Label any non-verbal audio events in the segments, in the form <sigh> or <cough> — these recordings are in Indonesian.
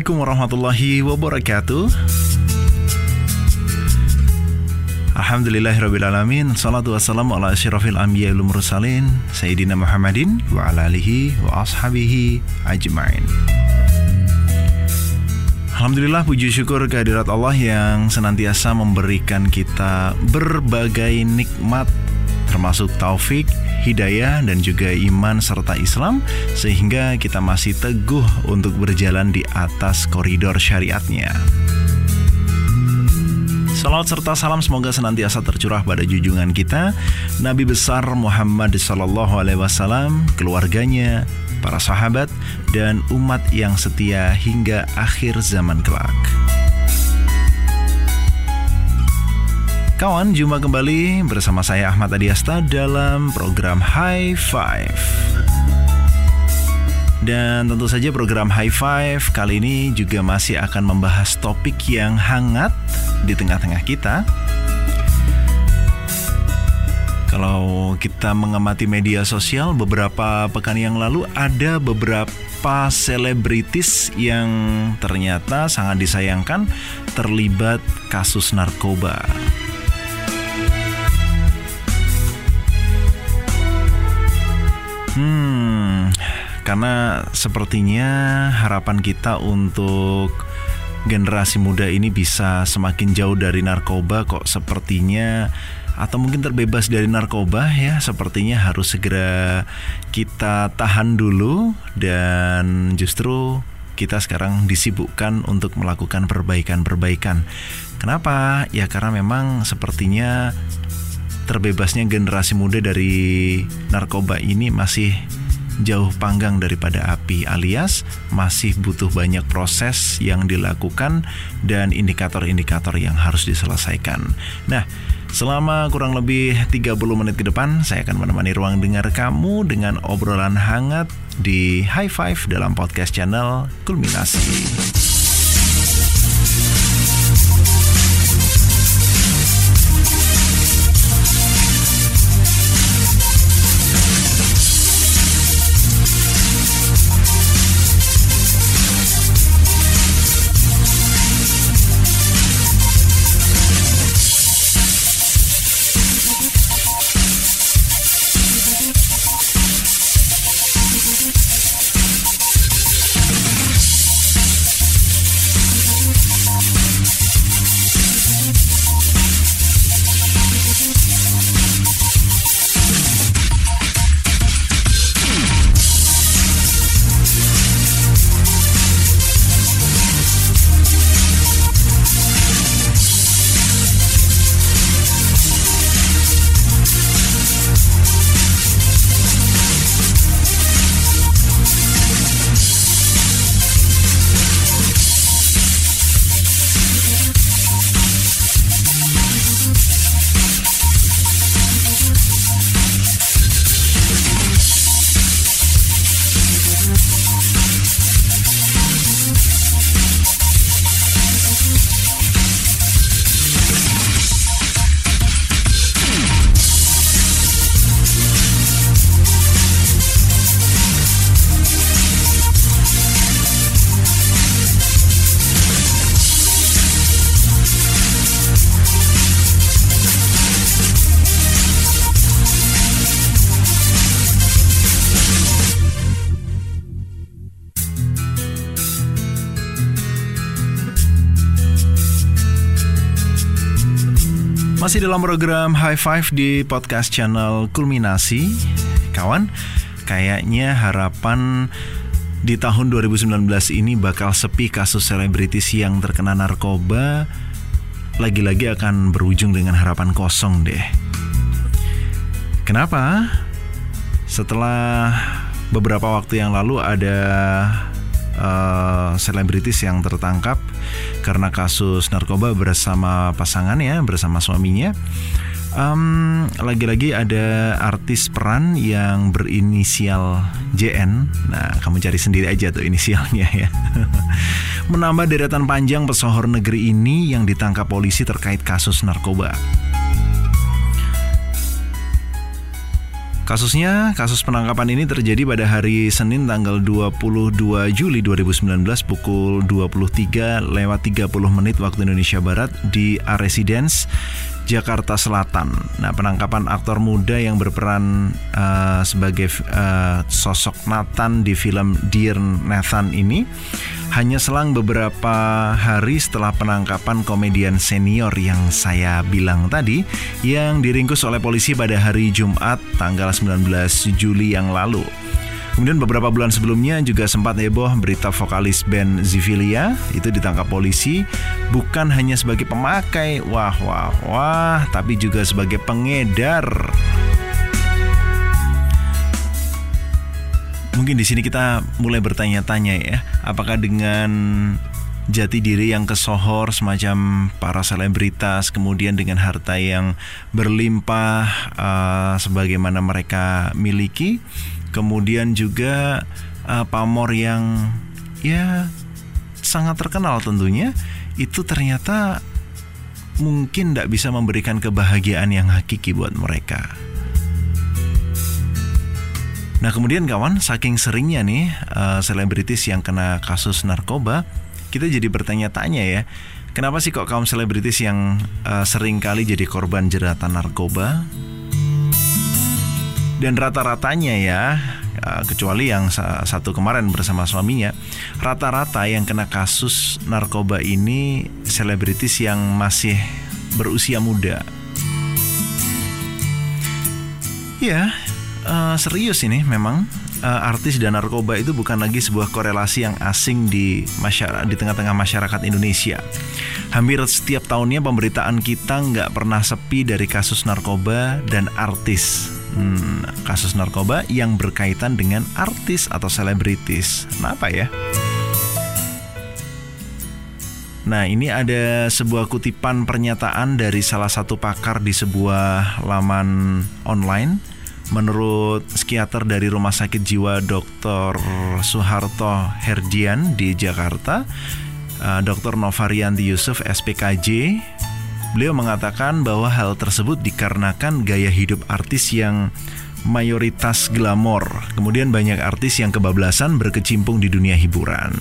Assalamualaikum warahmatullahi wabarakatuh. Alhamdulillahirrabbilalamin Salatu wassalamu ala asyrafil anbiya mursalin Sayyidina Muhammadin wa ala alihi wa ashabihi ajma'in. Alhamdulillah puji syukur kehadirat Allah yang senantiasa memberikan kita berbagai nikmat termasuk taufik, hidayah dan juga iman serta Islam sehingga kita masih teguh untuk berjalan di atas koridor syariatnya. Salawat serta salam semoga senantiasa tercurah pada junjungan kita Nabi besar Muhammad Sallallahu Alaihi Wasallam, keluarganya, para sahabat, dan umat yang setia hingga akhir zaman kelak. Kawan, jumpa kembali bersama saya Ahmad Adiasta dalam program High Five. Dan tentu saja program High Five kali ini juga masih akan membahas topik yang hangat di tengah-tengah kita. Kalau kita mengamati media sosial beberapa pekan yang lalu ada beberapa selebritis yang ternyata sangat disayangkan terlibat kasus narkoba. Hmm, karena sepertinya harapan kita untuk generasi muda ini bisa semakin jauh dari narkoba kok sepertinya atau mungkin terbebas dari narkoba ya sepertinya harus segera kita tahan dulu dan justru kita sekarang disibukkan untuk melakukan perbaikan-perbaikan. Kenapa? Ya karena memang sepertinya terbebasnya generasi muda dari narkoba ini masih jauh panggang daripada api alias masih butuh banyak proses yang dilakukan dan indikator-indikator yang harus diselesaikan. Nah, selama kurang lebih 30 menit ke depan saya akan menemani ruang dengar kamu dengan obrolan hangat di High Five dalam podcast channel Kulminasi. Masih dalam program High Five di podcast channel Kulminasi. Kawan, kayaknya harapan di tahun 2019 ini bakal sepi kasus selebritis yang terkena narkoba. Lagi-lagi akan berujung dengan harapan kosong deh. Kenapa? Setelah beberapa waktu yang lalu ada uh, selebritis yang tertangkap karena kasus narkoba bersama pasangannya, bersama suaminya. Um, lagi-lagi ada artis peran yang berinisial JN. Nah, kamu cari sendiri aja tuh inisialnya ya. <laughs> Menambah deretan panjang pesohor negeri ini yang ditangkap polisi terkait kasus narkoba. Kasusnya, kasus penangkapan ini terjadi pada hari Senin tanggal 22 Juli 2019 pukul 23 lewat 30 menit waktu Indonesia Barat di A Residence Jakarta Selatan. Nah, penangkapan aktor muda yang berperan uh, sebagai uh, sosok Nathan di film Dear Nathan ini hanya selang beberapa hari setelah penangkapan komedian senior yang saya bilang tadi yang diringkus oleh polisi pada hari Jumat tanggal 19 Juli yang lalu. Kemudian beberapa bulan sebelumnya juga sempat heboh berita vokalis band Zivilia itu ditangkap polisi bukan hanya sebagai pemakai, wah wah wah, tapi juga sebagai pengedar. Mungkin di sini kita mulai bertanya-tanya ya, apakah dengan jati diri yang kesohor semacam para selebritas kemudian dengan harta yang berlimpah uh, sebagaimana mereka miliki kemudian juga uh, pamor yang ya sangat terkenal tentunya itu ternyata mungkin tidak bisa memberikan kebahagiaan yang hakiki buat mereka. Nah kemudian kawan, saking seringnya nih uh, selebritis yang kena kasus narkoba, kita jadi bertanya-tanya ya, kenapa sih kok kaum selebritis yang uh, sering kali jadi korban jeratan narkoba? Dan rata-ratanya ya uh, kecuali yang satu kemarin bersama suaminya rata-rata yang kena kasus narkoba ini selebritis yang masih berusia muda ya serius ini memang uh, artis dan narkoba itu bukan lagi sebuah korelasi yang asing di masyarakat di tengah-tengah masyarakat Indonesia. Hampir setiap tahunnya pemberitaan kita nggak pernah sepi dari kasus narkoba dan artis hmm, kasus narkoba yang berkaitan dengan artis atau selebritis. Kenapa ya? Nah, ini ada sebuah kutipan pernyataan dari salah satu pakar di sebuah laman online. Menurut psikiater dari Rumah Sakit Jiwa Dr. Soeharto Herdian di Jakarta, eh, Dr. Novarianti Yusuf SPKJ Beliau mengatakan bahwa hal tersebut dikarenakan gaya hidup artis yang mayoritas glamor. Kemudian banyak artis yang kebablasan berkecimpung di dunia hiburan.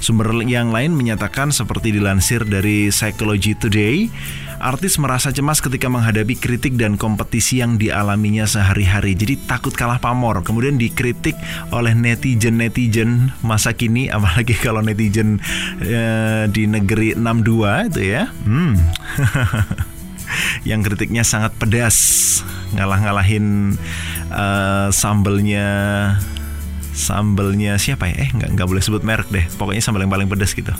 Sumber yang lain menyatakan seperti dilansir dari Psychology Today, artis merasa cemas ketika menghadapi kritik dan kompetisi yang dialaminya sehari-hari. Jadi takut kalah pamor. Kemudian dikritik oleh netizen-netizen masa kini, <laughs> apalagi kalau netizen eh, di negeri 62 itu ya. Hmm. <laughs> yang kritiknya sangat pedas, ngalah-ngalahin uh, sambelnya sambelnya siapa ya? Eh nggak nggak boleh sebut merek deh. Pokoknya sambal yang paling pedas gitu.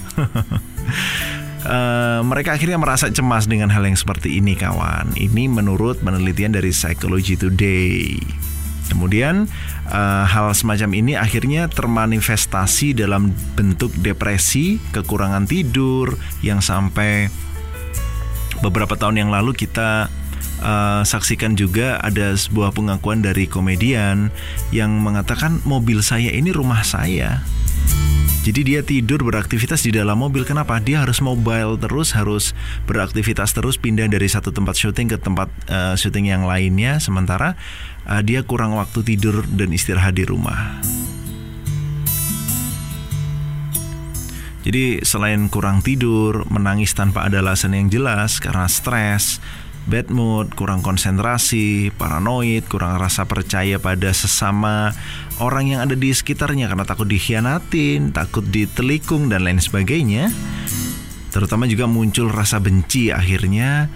Uh, <laughs> mereka akhirnya merasa cemas dengan hal yang seperti ini kawan. Ini menurut penelitian dari Psychology Today. Kemudian uh, hal semacam ini akhirnya termanifestasi dalam bentuk depresi, kekurangan tidur yang sampai beberapa tahun yang lalu kita uh, saksikan juga ada sebuah pengakuan dari komedian yang mengatakan mobil saya ini rumah saya. Jadi dia tidur beraktivitas di dalam mobil. Kenapa? Dia harus mobile terus, harus beraktivitas terus, pindah dari satu tempat syuting ke tempat uh, syuting yang lainnya. Sementara uh, dia kurang waktu tidur dan istirahat di rumah. Jadi selain kurang tidur, menangis tanpa ada alasan yang jelas karena stres, bad mood, kurang konsentrasi, paranoid, kurang rasa percaya pada sesama orang yang ada di sekitarnya karena takut dikhianatin, takut ditelikung dan lain sebagainya. Terutama juga muncul rasa benci akhirnya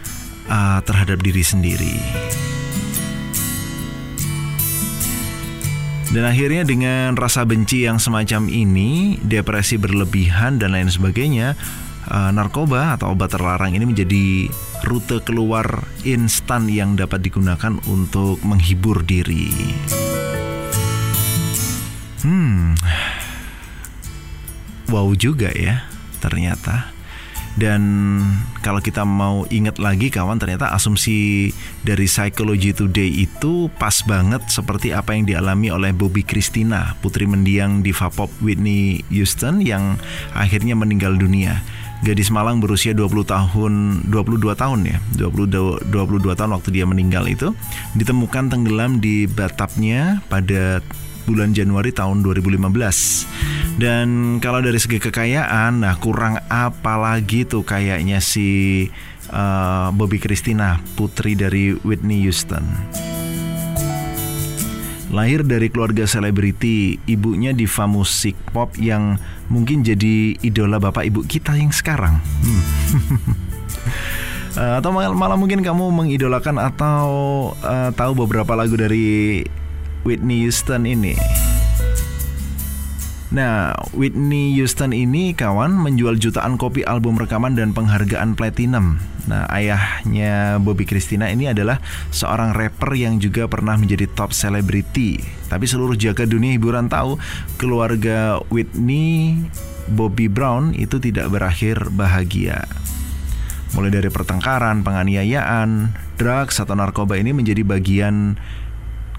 uh, terhadap diri sendiri. Dan akhirnya dengan rasa benci yang semacam ini, depresi berlebihan dan lain sebagainya, uh, narkoba atau obat terlarang ini menjadi rute keluar instan yang dapat digunakan untuk menghibur diri. Hmm, wow juga ya ternyata. Dan kalau kita mau ingat lagi kawan ternyata asumsi dari Psychology Today itu pas banget seperti apa yang dialami oleh Bobby Christina, putri mendiang diva pop Whitney Houston yang akhirnya meninggal dunia. Gadis Malang berusia 20 tahun 22 tahun ya 20 22 tahun waktu dia meninggal itu ditemukan tenggelam di batapnya pada bulan Januari tahun 2015 dan kalau dari segi kekayaan nah kurang apa lagi tuh kayaknya si uh, Bobby Christina putri dari Whitney Houston Lahir dari keluarga selebriti, ibunya diva musik pop yang mungkin jadi idola bapak ibu kita yang sekarang. Hmm. uh, <laughs> atau malah, malah mungkin kamu mengidolakan atau uh, tahu beberapa lagu dari Whitney Houston ini. Nah, Whitney Houston ini kawan menjual jutaan kopi album rekaman dan penghargaan platinum. Nah, ayahnya Bobby Christina ini adalah seorang rapper yang juga pernah menjadi top celebrity. Tapi seluruh jagat dunia hiburan tahu keluarga Whitney Bobby Brown itu tidak berakhir bahagia. Mulai dari pertengkaran, penganiayaan, drugs atau narkoba ini menjadi bagian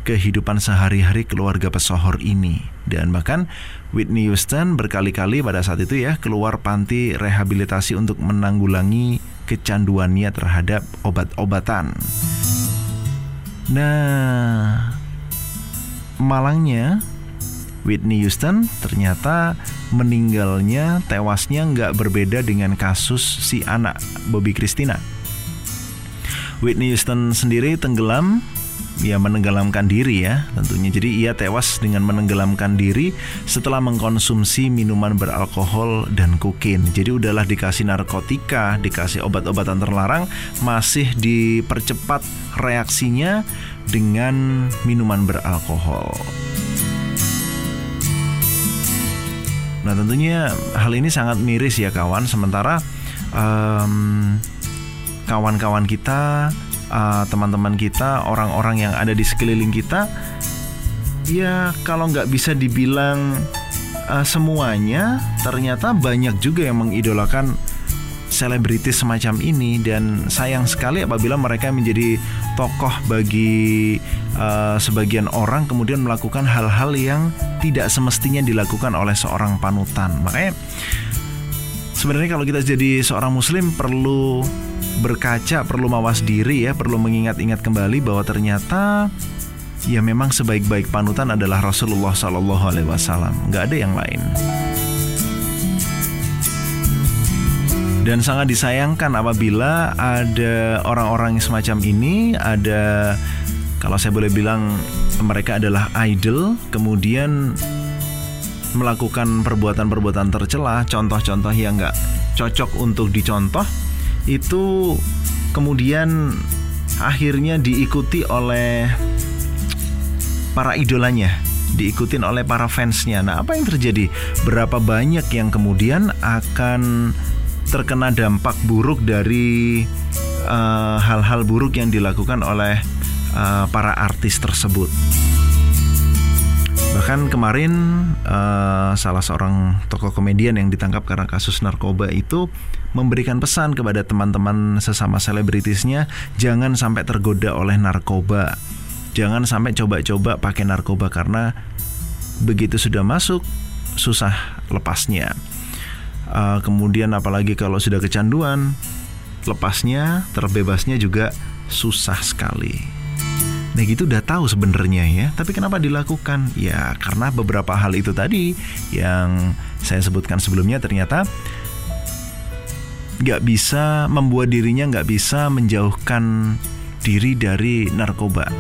kehidupan sehari-hari keluarga pesohor ini. Dan bahkan Whitney Houston berkali-kali pada saat itu ya keluar panti rehabilitasi untuk menanggulangi kecanduannya terhadap obat-obatan. Nah, malangnya Whitney Houston ternyata meninggalnya, tewasnya nggak berbeda dengan kasus si anak Bobby Christina. Whitney Houston sendiri tenggelam ya menenggelamkan diri ya tentunya. Jadi ia tewas dengan menenggelamkan diri setelah mengkonsumsi minuman beralkohol dan kokain. Jadi udahlah dikasih narkotika, dikasih obat-obatan terlarang, masih dipercepat reaksinya dengan minuman beralkohol. Nah tentunya hal ini sangat miris ya kawan. Sementara um, kawan-kawan kita uh, teman-teman kita, orang-orang yang ada di sekeliling kita, ya kalau nggak bisa dibilang uh, semuanya, ternyata banyak juga yang mengidolakan selebritis semacam ini dan sayang sekali apabila mereka menjadi tokoh bagi uh, sebagian orang kemudian melakukan hal-hal yang tidak semestinya dilakukan oleh seorang panutan. Makanya sebenarnya kalau kita jadi seorang muslim perlu berkaca, perlu mawas diri ya, perlu mengingat-ingat kembali bahwa ternyata ya memang sebaik-baik panutan adalah Rasulullah Shallallahu Alaihi Wasallam, nggak ada yang lain. Dan sangat disayangkan apabila ada orang-orang semacam ini, ada kalau saya boleh bilang mereka adalah idol, kemudian melakukan perbuatan-perbuatan tercela, contoh-contoh yang nggak cocok untuk dicontoh, itu kemudian akhirnya diikuti oleh para idolanya diikutin oleh para fansnya. Nah, apa yang terjadi? Berapa banyak yang kemudian akan terkena dampak buruk dari eh, hal-hal uh, buruk yang dilakukan oleh uh, para artis tersebut? Bahkan kemarin uh, salah seorang tokoh komedian yang ditangkap karena kasus narkoba itu memberikan pesan kepada teman-teman sesama selebritisnya jangan sampai tergoda oleh narkoba. Jangan sampai coba-coba pakai narkoba karena begitu sudah masuk susah lepasnya. Uh, kemudian apalagi kalau sudah kecanduan, lepasnya, terbebasnya juga susah sekali. Nah gitu udah tahu sebenarnya ya, tapi kenapa dilakukan? Ya karena beberapa hal itu tadi yang saya sebutkan sebelumnya ternyata nggak bisa membuat dirinya nggak bisa menjauhkan diri dari narkoba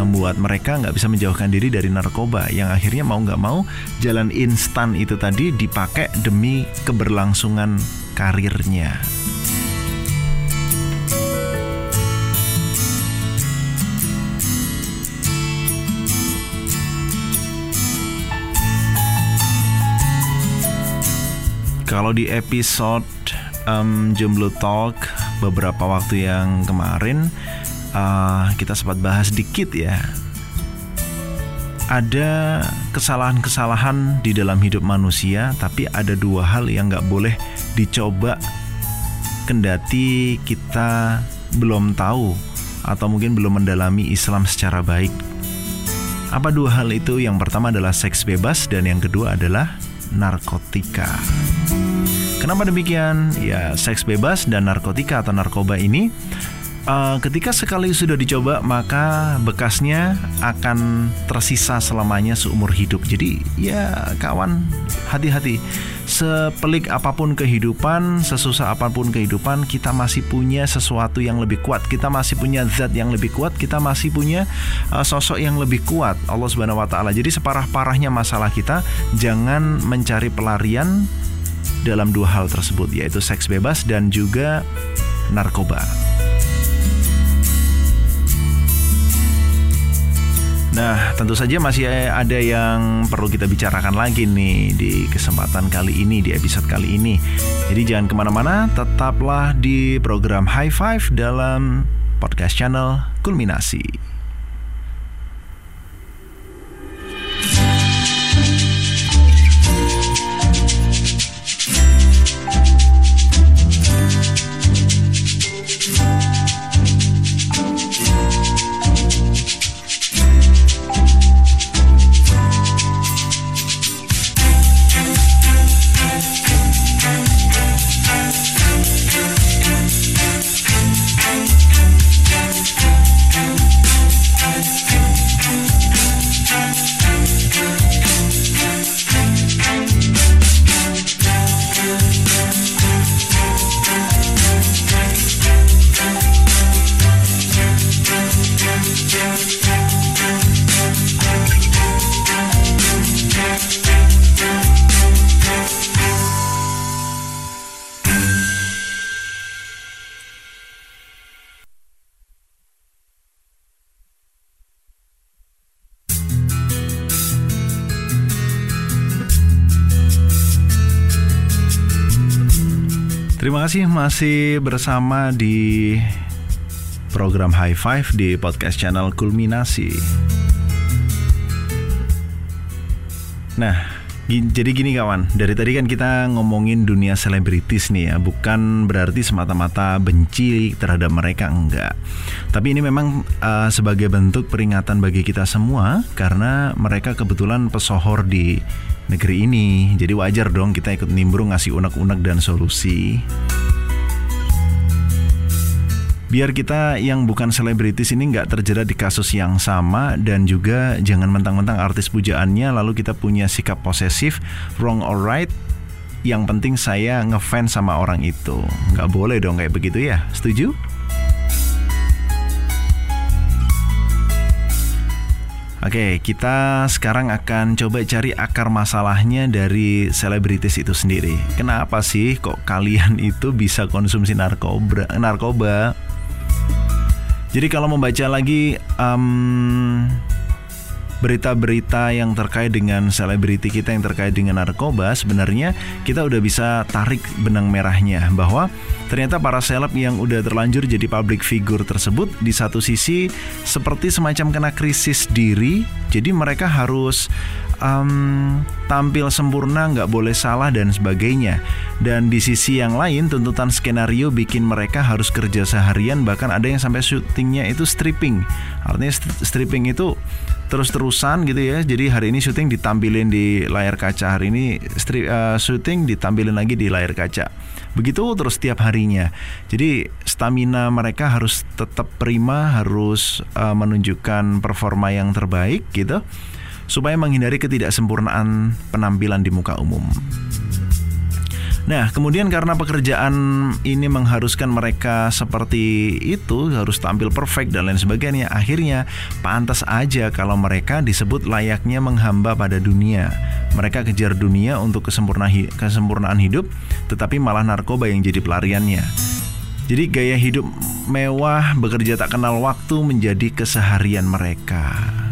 membuat mereka nggak bisa menjauhkan diri dari narkoba yang akhirnya mau nggak mau jalan instan itu tadi dipakai demi keberlangsungan karirnya. Kalau di episode um, Jomblo Talk beberapa waktu yang kemarin uh, kita sempat bahas dikit ya. Ada kesalahan-kesalahan di dalam hidup manusia, tapi ada dua hal yang nggak boleh dicoba kendati kita belum tahu atau mungkin belum mendalami Islam secara baik. Apa dua hal itu? Yang pertama adalah seks bebas dan yang kedua adalah narkotika. Kenapa demikian? Ya, seks bebas dan narkotika atau narkoba ini uh, ketika sekali sudah dicoba maka bekasnya akan tersisa selamanya seumur hidup. Jadi ya kawan hati-hati. Sepelik apa pun kehidupan, sesusah apa pun kehidupan, kita masih punya sesuatu yang lebih kuat. Kita masih punya zat yang lebih kuat. Kita masih punya uh, sosok yang lebih kuat. Allah Subhanahu wa taala. Jadi separah-parahnya masalah kita, jangan mencari pelarian dalam dua hal tersebut yaitu seks bebas dan juga narkoba. Nah, tentu saja masih ada yang perlu kita bicarakan lagi nih di kesempatan kali ini, di episode kali ini. Jadi jangan ke mana-mana, tetaplah di program High Five dalam podcast channel Kulminasi. Kasih masih bersama di program High Five di podcast channel Kulminasi. Nah, jadi gini kawan, dari tadi kan kita ngomongin dunia selebritis nih ya, bukan berarti semata-mata benci terhadap mereka enggak. Tapi ini memang uh, sebagai bentuk peringatan bagi kita semua karena mereka kebetulan pesohor di negeri ini. Jadi wajar dong kita ikut nimbrung ngasih unek-unek dan solusi. Biar kita yang bukan selebritis ini nggak terjerat di kasus yang sama dan juga jangan mentang-mentang artis pujaannya lalu kita punya sikap posesif, wrong or right. Yang penting saya ngefans sama orang itu. Nggak boleh dong kayak begitu ya. Setuju? Oke, kita sekarang akan coba cari akar masalahnya dari selebritis itu sendiri. Kenapa sih kok kalian itu bisa konsumsi narkoba? Narkoba. Jadi kalau membaca lagi um, berita-berita yang terkait dengan selebriti kita yang terkait dengan narkoba, sebenarnya kita udah bisa tarik benang merahnya bahwa ternyata para seleb yang udah terlanjur jadi public figure tersebut di satu sisi seperti semacam kena krisis diri, jadi mereka harus um, tampil sempurna, nggak boleh salah dan sebagainya. Dan di sisi yang lain, tuntutan skenario bikin mereka harus kerja seharian, bahkan ada yang sampai syutingnya itu stripping. Artinya stripping itu terus-terusan gitu ya. Jadi hari ini syuting ditampilin di layar kaca, hari ini uh, syuting ditampilin lagi di layar kaca. Begitu terus setiap harinya. Jadi stamina mereka harus tetap prima, harus uh, menunjukkan performa yang terbaik gitu supaya menghindari ketidaksempurnaan penampilan di muka umum. Nah, kemudian karena pekerjaan ini mengharuskan mereka seperti itu, harus tampil perfect dan lain sebagainya, akhirnya pantas aja kalau mereka disebut layaknya menghamba pada dunia. Mereka kejar dunia untuk kesempurnaan, kesempurnaan hidup, tetapi malah narkoba yang jadi pelariannya. Jadi gaya hidup mewah, bekerja tak kenal waktu menjadi keseharian mereka.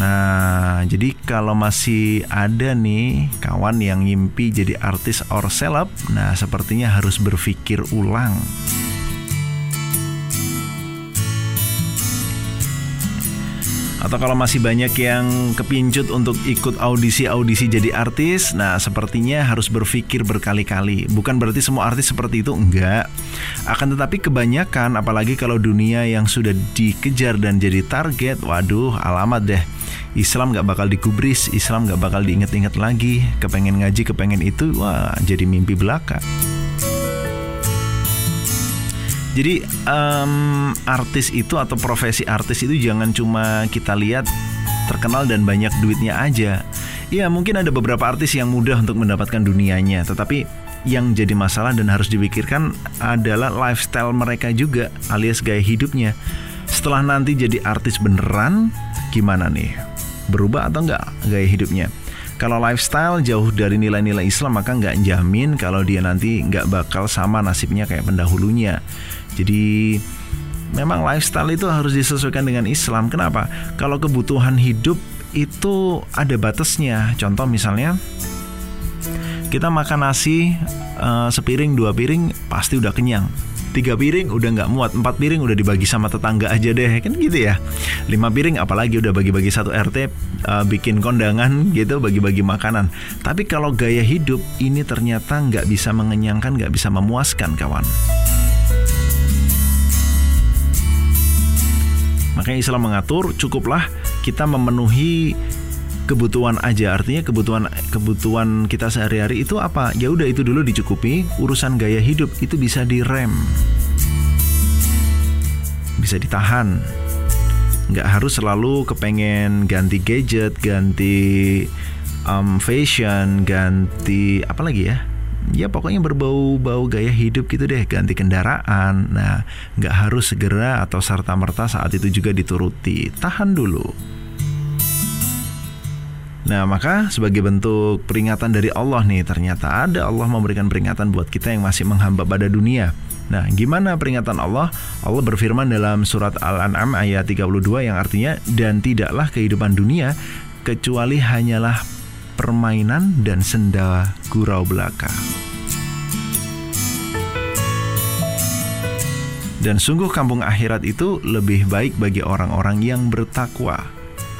Nah, jadi kalau masih ada nih kawan yang ngimpi jadi artis or seleb, nah sepertinya harus berpikir ulang. Atau kalau masih banyak yang kepincut untuk ikut audisi-audisi jadi artis, nah sepertinya harus berpikir berkali-kali. Bukan berarti semua artis seperti itu, enggak. Akan tetapi kebanyakan, apalagi kalau dunia yang sudah dikejar dan jadi target, waduh alamat deh. Islam gak bakal dikubris, Islam gak bakal diinget-inget lagi. Kepengen ngaji, kepengen itu, wah jadi mimpi belaka. Jadi um, artis itu atau profesi artis itu jangan cuma kita lihat terkenal dan banyak duitnya aja. Ya mungkin ada beberapa artis yang mudah untuk mendapatkan dunianya, tetapi yang jadi masalah dan harus dipikirkan adalah lifestyle mereka juga alias gaya hidupnya. Setelah nanti jadi artis beneran, gimana nih? Berubah atau enggak gaya hidupnya? Kalau lifestyle jauh dari nilai-nilai Islam maka nggak jamin kalau dia nanti nggak bakal sama nasibnya kayak pendahulunya. Jadi memang lifestyle itu harus disesuaikan dengan Islam. Kenapa? Kalau kebutuhan hidup itu ada batasnya. Contoh misalnya kita makan nasi uh, sepiring dua piring pasti udah kenyang tiga piring udah nggak muat empat piring udah dibagi sama tetangga aja deh kan gitu ya lima piring apalagi udah bagi-bagi satu RT uh, eh, bikin kondangan gitu bagi-bagi makanan tapi kalau gaya hidup ini ternyata nggak bisa mengenyangkan nggak bisa memuaskan kawan makanya Islam mengatur cukuplah kita memenuhi kebutuhan aja. Artinya kebutuhan kebutuhan kita sehari-hari itu apa? Ya udah itu dulu dicukupi urusan gaya hidup itu bisa direm. Bisa ditahan. Nggak harus selalu kepengen ganti gadget ganti um, fashion ganti apa lagi ya ya pokoknya berbau-bau gaya hidup gitu deh ganti kendaraan nah nggak harus segera atau serta merta saat itu juga dituruti tahan dulu Nah, maka sebagai bentuk peringatan dari Allah nih, ternyata ada Allah memberikan peringatan buat kita yang masih menghamba pada dunia. Nah, gimana peringatan Allah? Allah berfirman dalam surat Al-An'am ayat 32 yang artinya dan tidaklah kehidupan dunia kecuali hanyalah permainan dan senda gurau belaka. Dan sungguh kampung akhirat itu lebih baik bagi orang-orang yang bertakwa.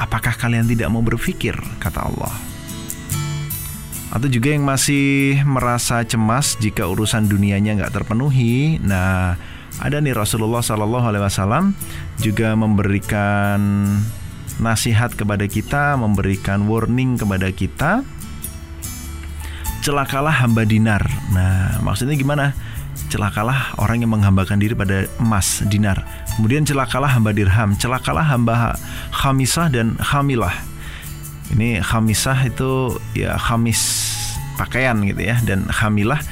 Apakah kalian tidak mau berpikir? Kata Allah. Atau juga yang masih merasa cemas jika urusan dunianya nggak terpenuhi. Nah, ada nih Rasulullah Shallallahu Alaihi Wasallam juga memberikan nasihat kepada kita, memberikan warning kepada kita. Celakalah hamba dinar. Nah, maksudnya gimana? celakalah orang yang menghambakan diri pada emas dinar. Kemudian celakalah hamba dirham, celakalah hamba khamisah dan hamilah. Ini khamisah itu ya khamis pakaian gitu ya dan hamilah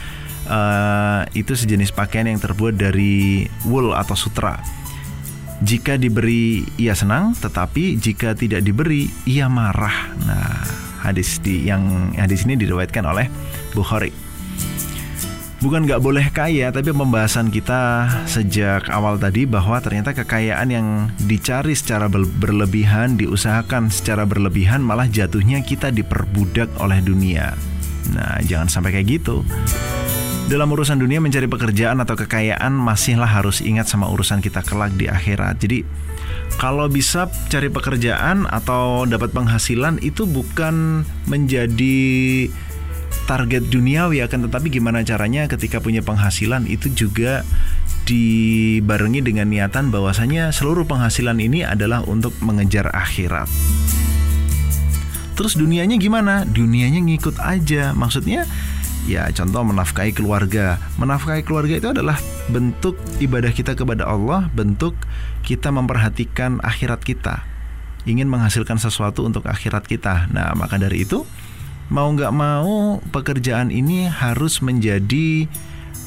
uh, itu sejenis pakaian yang terbuat dari wool atau sutra. Jika diberi ia senang, tetapi jika tidak diberi ia marah. Nah, hadis di yang hadis ini diriwayatkan oleh Bukhari bukan nggak boleh kaya, tapi pembahasan kita sejak awal tadi bahwa ternyata kekayaan yang dicari secara berlebihan, diusahakan secara berlebihan, malah jatuhnya kita diperbudak oleh dunia. Nah, jangan sampai kayak gitu. Dalam urusan dunia mencari pekerjaan atau kekayaan masihlah harus ingat sama urusan kita kelak di akhirat. Jadi kalau bisa cari pekerjaan atau dapat penghasilan itu bukan menjadi target duniawi akan tetapi gimana caranya ketika punya penghasilan itu juga dibarengi dengan niatan bahwasanya seluruh penghasilan ini adalah untuk mengejar akhirat. Terus dunianya gimana? Dunianya ngikut aja. Maksudnya ya contoh menafkahi keluarga. Menafkahi keluarga itu adalah bentuk ibadah kita kepada Allah, bentuk kita memperhatikan akhirat kita. Ingin menghasilkan sesuatu untuk akhirat kita. Nah, maka dari itu mau nggak mau pekerjaan ini harus menjadi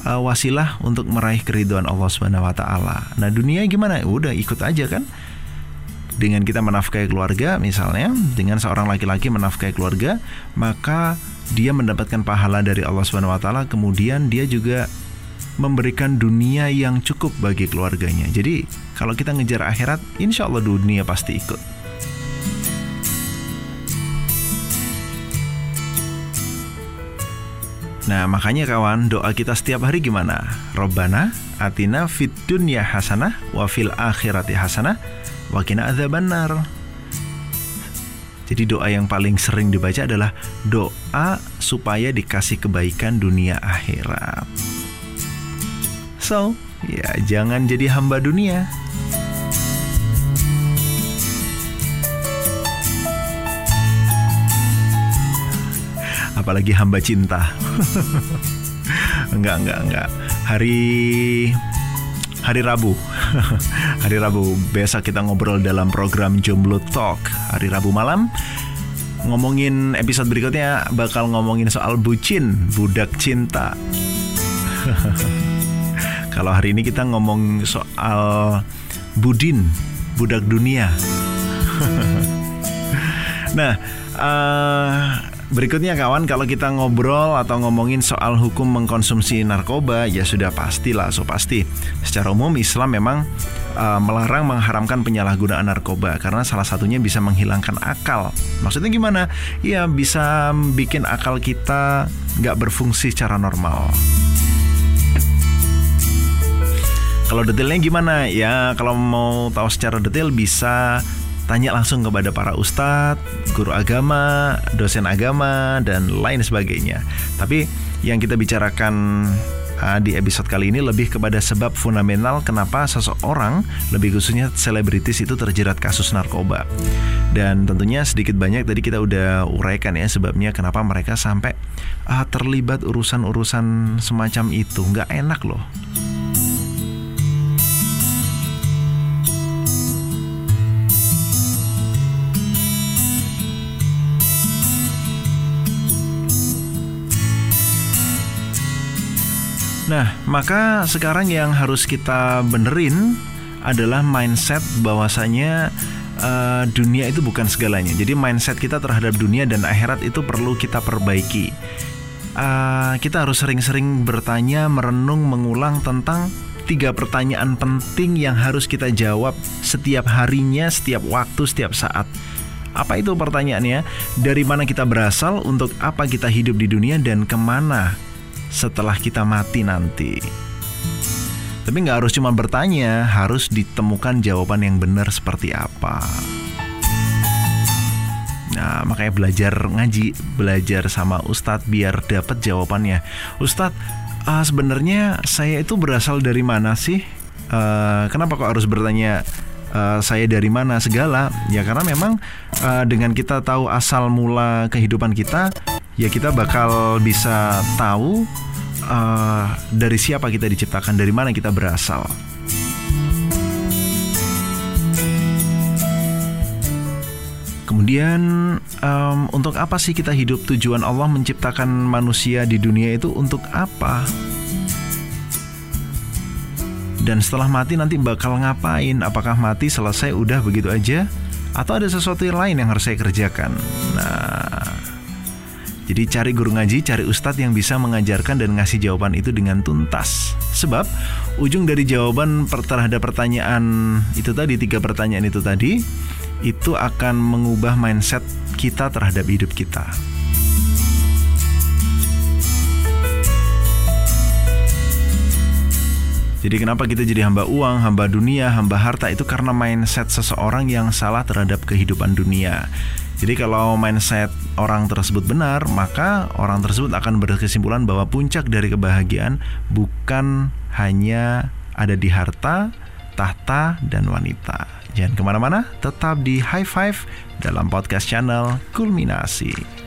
uh, wasilah untuk meraih keriduan Allah Subhanahu wa taala. Nah, dunia gimana? Udah ikut aja kan. Dengan kita menafkahi keluarga misalnya, dengan seorang laki-laki menafkahi keluarga, maka dia mendapatkan pahala dari Allah Subhanahu wa taala, kemudian dia juga memberikan dunia yang cukup bagi keluarganya. Jadi, kalau kita ngejar akhirat, insya Allah dunia pasti ikut. Nah makanya kawan doa kita setiap hari gimana? Robbana atina fit dunya hasanah wa fil akhirati hasanah wa kina adzabannar. Jadi doa yang paling sering dibaca adalah doa supaya dikasih kebaikan dunia akhirat. So, ya jangan jadi hamba dunia. Apalagi hamba cinta. <laughs> enggak, enggak, enggak. Hari hari Rabu. <laughs> hari Rabu besok kita ngobrol dalam program Jomblo Talk hari Rabu malam. Ngomongin episode berikutnya bakal ngomongin soal bucin, budak cinta. <laughs> Kalau hari ini kita ngomong soal budin, budak dunia. <laughs> nah, uh, Berikutnya kawan, kalau kita ngobrol atau ngomongin soal hukum mengkonsumsi narkoba, ya sudah pastilah, so pasti. Secara umum Islam memang uh, melarang mengharamkan penyalahgunaan narkoba karena salah satunya bisa menghilangkan akal. Maksudnya gimana? Ya bisa bikin akal kita nggak berfungsi secara normal. Kalau detailnya gimana? Ya kalau mau tahu secara detail bisa tanya langsung kepada para ustadz, guru agama, dosen agama, dan lain sebagainya. Tapi yang kita bicarakan uh, di episode kali ini lebih kepada sebab fundamental kenapa seseorang, lebih khususnya selebritis itu terjerat kasus narkoba. Dan tentunya sedikit banyak tadi kita udah uraikan ya sebabnya kenapa mereka sampai uh, terlibat urusan-urusan semacam itu. Nggak enak loh. Nah, maka sekarang yang harus kita benerin adalah mindset bahwasanya uh, dunia itu bukan segalanya. Jadi mindset kita terhadap dunia dan akhirat itu perlu kita perbaiki. Uh, kita harus sering-sering bertanya, merenung, mengulang tentang tiga pertanyaan penting yang harus kita jawab setiap harinya, setiap waktu, setiap saat. Apa itu pertanyaannya? Dari mana kita berasal, untuk apa kita hidup di dunia, dan ke mana setelah kita mati nanti. Tapi nggak harus cuma bertanya, harus ditemukan jawaban yang benar seperti apa. Nah, makanya belajar ngaji, belajar sama Ustadz biar dapat jawabannya. Ustadz, uh, sebenarnya saya itu berasal dari mana sih? Uh, kenapa kok harus bertanya uh, saya dari mana segala? Ya karena memang uh, dengan kita tahu asal mula kehidupan kita, ya kita bakal bisa tahu uh, dari siapa kita diciptakan, dari mana kita berasal. Kemudian um, untuk apa sih kita hidup? Tujuan Allah menciptakan manusia di dunia itu untuk apa? Dan setelah mati nanti bakal ngapain? Apakah mati selesai udah begitu aja? Atau ada sesuatu yang lain yang harus saya kerjakan? Nah, jadi cari guru ngaji, cari ustadz yang bisa mengajarkan dan ngasih jawaban itu dengan tuntas. Sebab ujung dari jawaban terhadap pertanyaan itu tadi, tiga pertanyaan itu tadi, itu akan mengubah mindset kita terhadap hidup kita. Jadi kenapa kita jadi hamba uang, hamba dunia, hamba harta itu karena mindset seseorang yang salah terhadap kehidupan dunia. Jadi kalau mindset orang tersebut benar, maka orang tersebut akan berkesimpulan bahwa puncak dari kebahagiaan bukan hanya ada di harta, tahta, dan wanita. Jangan ke mana-mana, tetap di High Five dalam podcast channel Kulminasi.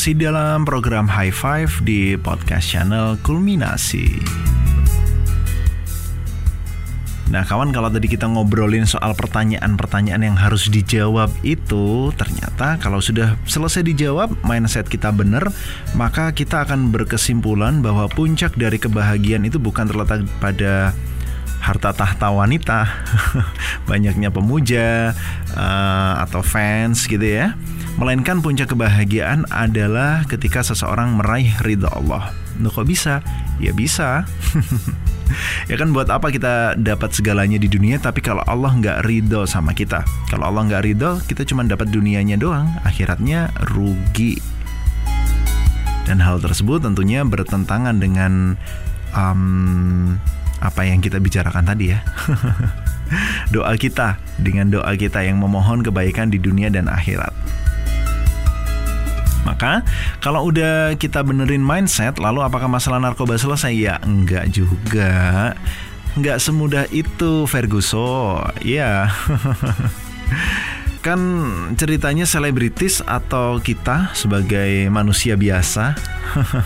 Masih dalam program High Five di podcast channel Kulminasi. Nah kawan kalau tadi kita ngobrolin soal pertanyaan-pertanyaan yang harus dijawab itu Ternyata kalau sudah selesai dijawab mindset kita benar Maka kita akan berkesimpulan bahwa puncak dari kebahagiaan itu bukan terletak pada harta tahta wanita, <laughs> banyaknya pemuja uh, atau fans gitu ya. Melainkan puncak kebahagiaan adalah ketika seseorang meraih ridha Allah. Loh kok bisa? Ya bisa. <laughs> ya kan buat apa kita dapat segalanya di dunia tapi kalau Allah nggak ridho sama kita kalau Allah nggak ridho kita cuma dapat dunianya doang akhiratnya rugi dan hal tersebut tentunya bertentangan dengan um, apa yang kita bicarakan tadi ya. <laughs> doa kita dengan doa kita yang memohon kebaikan di dunia dan akhirat. Maka kalau udah kita benerin mindset, lalu apakah masalah narkoba selesai? Ya enggak juga. Enggak semudah itu Ferguson. Ya. <laughs> kan ceritanya selebritis atau kita sebagai manusia biasa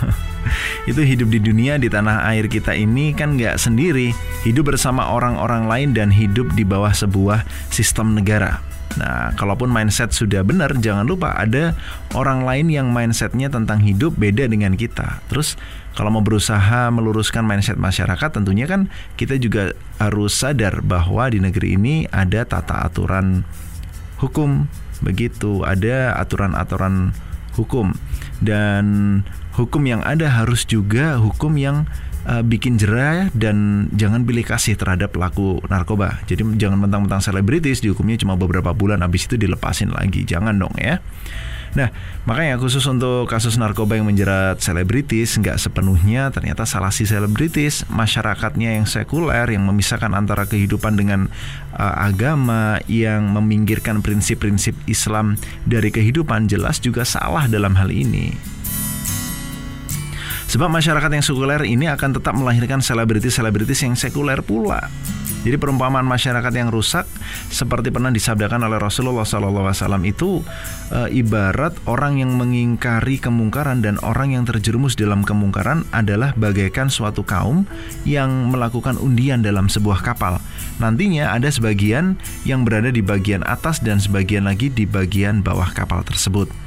<laughs> itu hidup di dunia di tanah air kita ini kan nggak sendiri hidup bersama orang-orang lain dan hidup di bawah sebuah sistem negara Nah, kalaupun mindset sudah benar, jangan lupa ada orang lain yang mindsetnya tentang hidup beda dengan kita. Terus, kalau mau berusaha meluruskan mindset masyarakat, tentunya kan kita juga harus sadar bahwa di negeri ini ada tata aturan hukum, begitu, ada aturan-aturan hukum, dan hukum yang ada harus juga hukum yang uh, bikin jerah dan jangan pilih kasih terhadap pelaku narkoba. Jadi jangan mentang-mentang selebritis dihukumnya cuma beberapa bulan habis itu dilepasin lagi. Jangan dong ya. Nah, makanya khusus untuk kasus narkoba yang menjerat selebritis nggak sepenuhnya ternyata salah si selebritis, masyarakatnya yang sekuler yang memisahkan antara kehidupan dengan uh, agama yang meminggirkan prinsip-prinsip Islam dari kehidupan jelas juga salah dalam hal ini. Sebab masyarakat yang sekuler ini akan tetap melahirkan selebritis-selebritis yang sekuler pula. Jadi perumpamaan masyarakat yang rusak seperti pernah disabdakan oleh Rasulullah SAW itu e, ibarat orang yang mengingkari kemungkaran dan orang yang terjerumus dalam kemungkaran adalah bagaikan suatu kaum yang melakukan undian dalam sebuah kapal. Nantinya ada sebagian yang berada di bagian atas dan sebagian lagi di bagian bawah kapal tersebut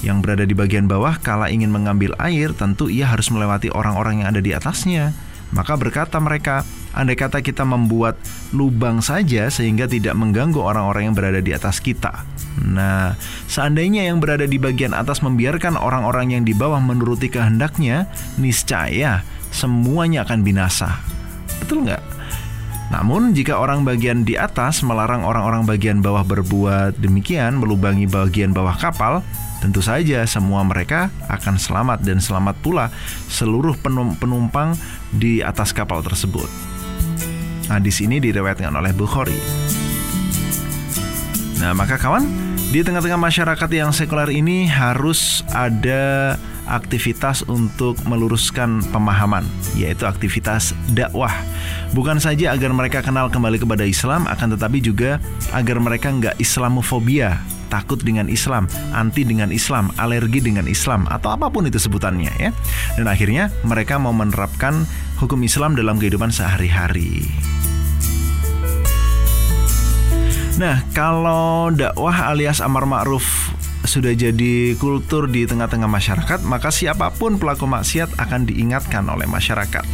yang berada di bagian bawah kala ingin mengambil air tentu ia harus melewati orang-orang yang ada di atasnya. Maka berkata mereka, andai kata kita membuat lubang saja sehingga tidak mengganggu orang-orang yang berada di atas kita. Nah, seandainya yang berada di bagian atas membiarkan orang-orang yang di bawah menuruti kehendaknya, niscaya semuanya akan binasa. Betul nggak? Namun jika orang bagian di atas melarang orang-orang bagian bawah berbuat demikian, melubangi bagian bawah kapal, Tentu saja semua mereka akan selamat dan selamat pula seluruh penumpang di atas kapal tersebut. Hadis ini direwetkan oleh Bukhari. Nah, maka kawan, di tengah-tengah masyarakat yang sekuler ini harus ada aktivitas untuk meluruskan pemahaman, yaitu aktivitas dakwah. Bukan saja agar mereka kenal kembali kepada Islam, akan tetapi juga agar mereka nggak Islamofobia takut dengan Islam, anti dengan Islam, alergi dengan Islam atau apa pun itu sebutannya ya. Dan akhirnya mereka mau menerapkan hukum Islam dalam kehidupan sehari-hari. Nah, kalau dakwah alias amar ma'ruf sudah jadi kultur di tengah-tengah masyarakat, maka siapa pun pelaku maksiat akan diingatkan oleh masyarakat.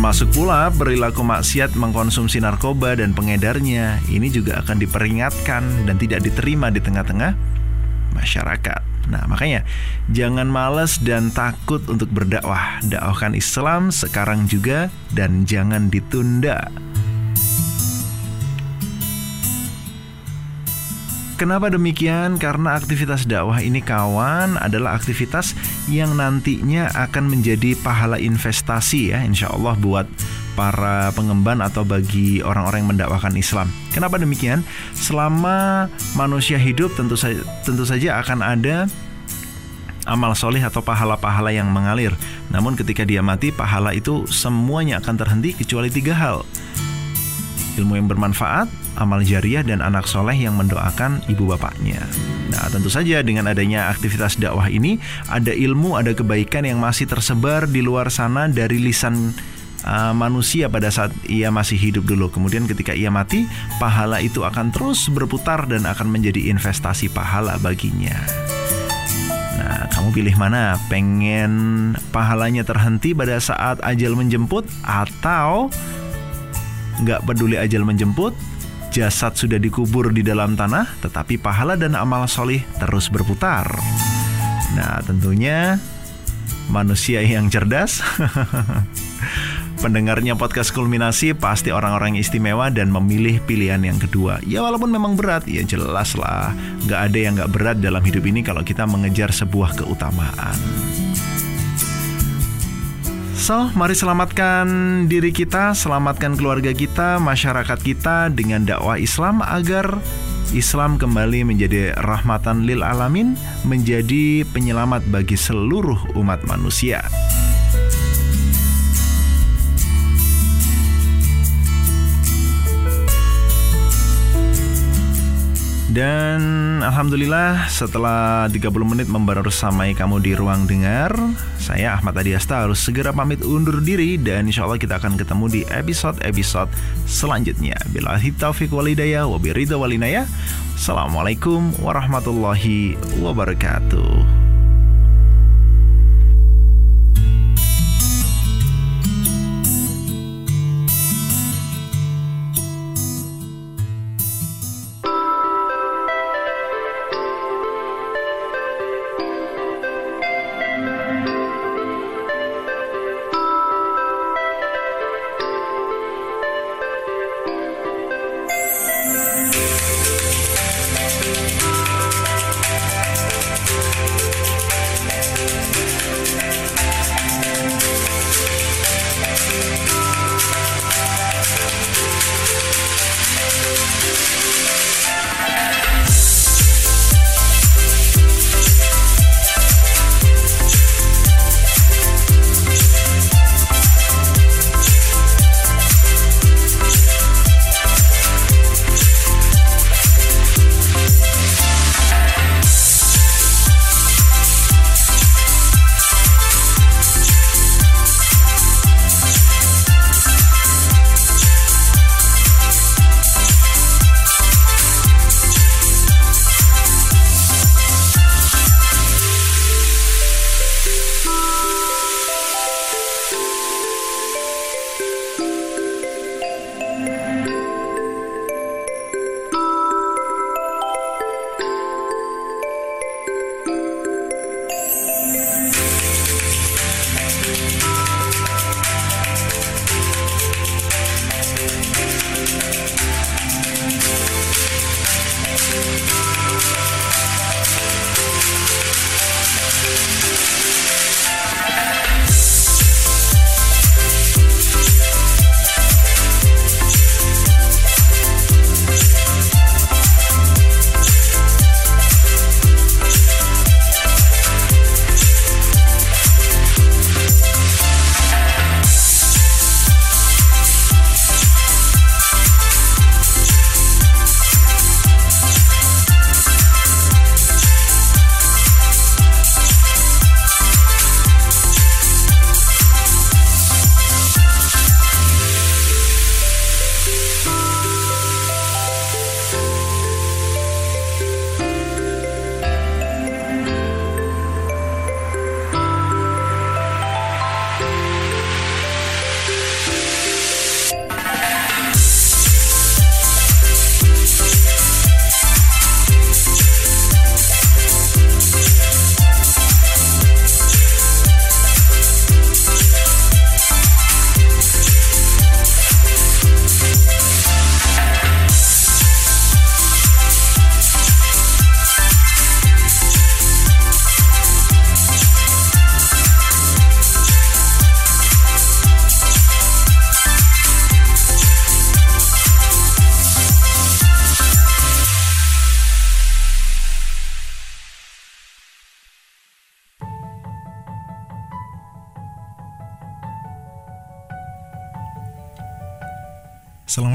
Termasuk pula perilaku maksiat mengkonsumsi narkoba dan pengedarnya ini juga akan diperingatkan dan tidak diterima di tengah-tengah masyarakat. Nah, makanya jangan males dan takut untuk berdakwah. Dakwahkan Islam sekarang juga dan jangan ditunda. Kenapa demikian? Karena aktivitas dakwah ini kawan adalah aktivitas yang nantinya akan menjadi pahala investasi ya insya Allah buat para pengemban atau bagi orang-orang yang mendakwahkan Islam. Kenapa demikian? Selama manusia hidup tentu saja tentu saja akan ada amal soleh atau pahala-pahala yang mengalir. Namun ketika dia mati, pahala itu semuanya akan terhenti kecuali tiga hal ilmu yang bermanfaat, amal jariah dan anak soleh yang mendoakan ibu bapaknya. Nah, tentu saja dengan adanya aktivitas dakwah ini, ada ilmu, ada kebaikan yang masih tersebar di luar sana dari lisan uh, manusia pada saat ia masih hidup dulu. Kemudian ketika ia mati, pahala itu akan terus berputar dan akan menjadi investasi pahala baginya. Nah, kamu pilih mana? Pengen pahalanya terhenti pada saat ajal menjemput atau nggak peduli ajal menjemput, jasad sudah dikubur di dalam tanah, tetapi pahala dan amal solih terus berputar. Nah, tentunya manusia yang cerdas. <laughs> Pendengarnya podcast kulminasi pasti orang-orang istimewa dan memilih pilihan yang kedua. Ya walaupun memang berat, ya jelas lah. Gak ada yang gak berat dalam hidup ini kalau kita mengejar sebuah keutamaan. So, mari selamatkan diri kita, selamatkan keluarga kita, masyarakat kita dengan dakwah Islam agar Islam kembali menjadi rahmatan lil alamin, menjadi penyelamat bagi seluruh umat manusia. Dan Alhamdulillah setelah 30 menit membersamai kamu di ruang dengar Saya Ahmad Adiasta harus segera pamit undur diri Dan insya Allah kita akan ketemu di episode-episode selanjutnya. Bila taufiq walidayah wabirida walinaya. Assalamualaikum warahmatullahi wabarakatuh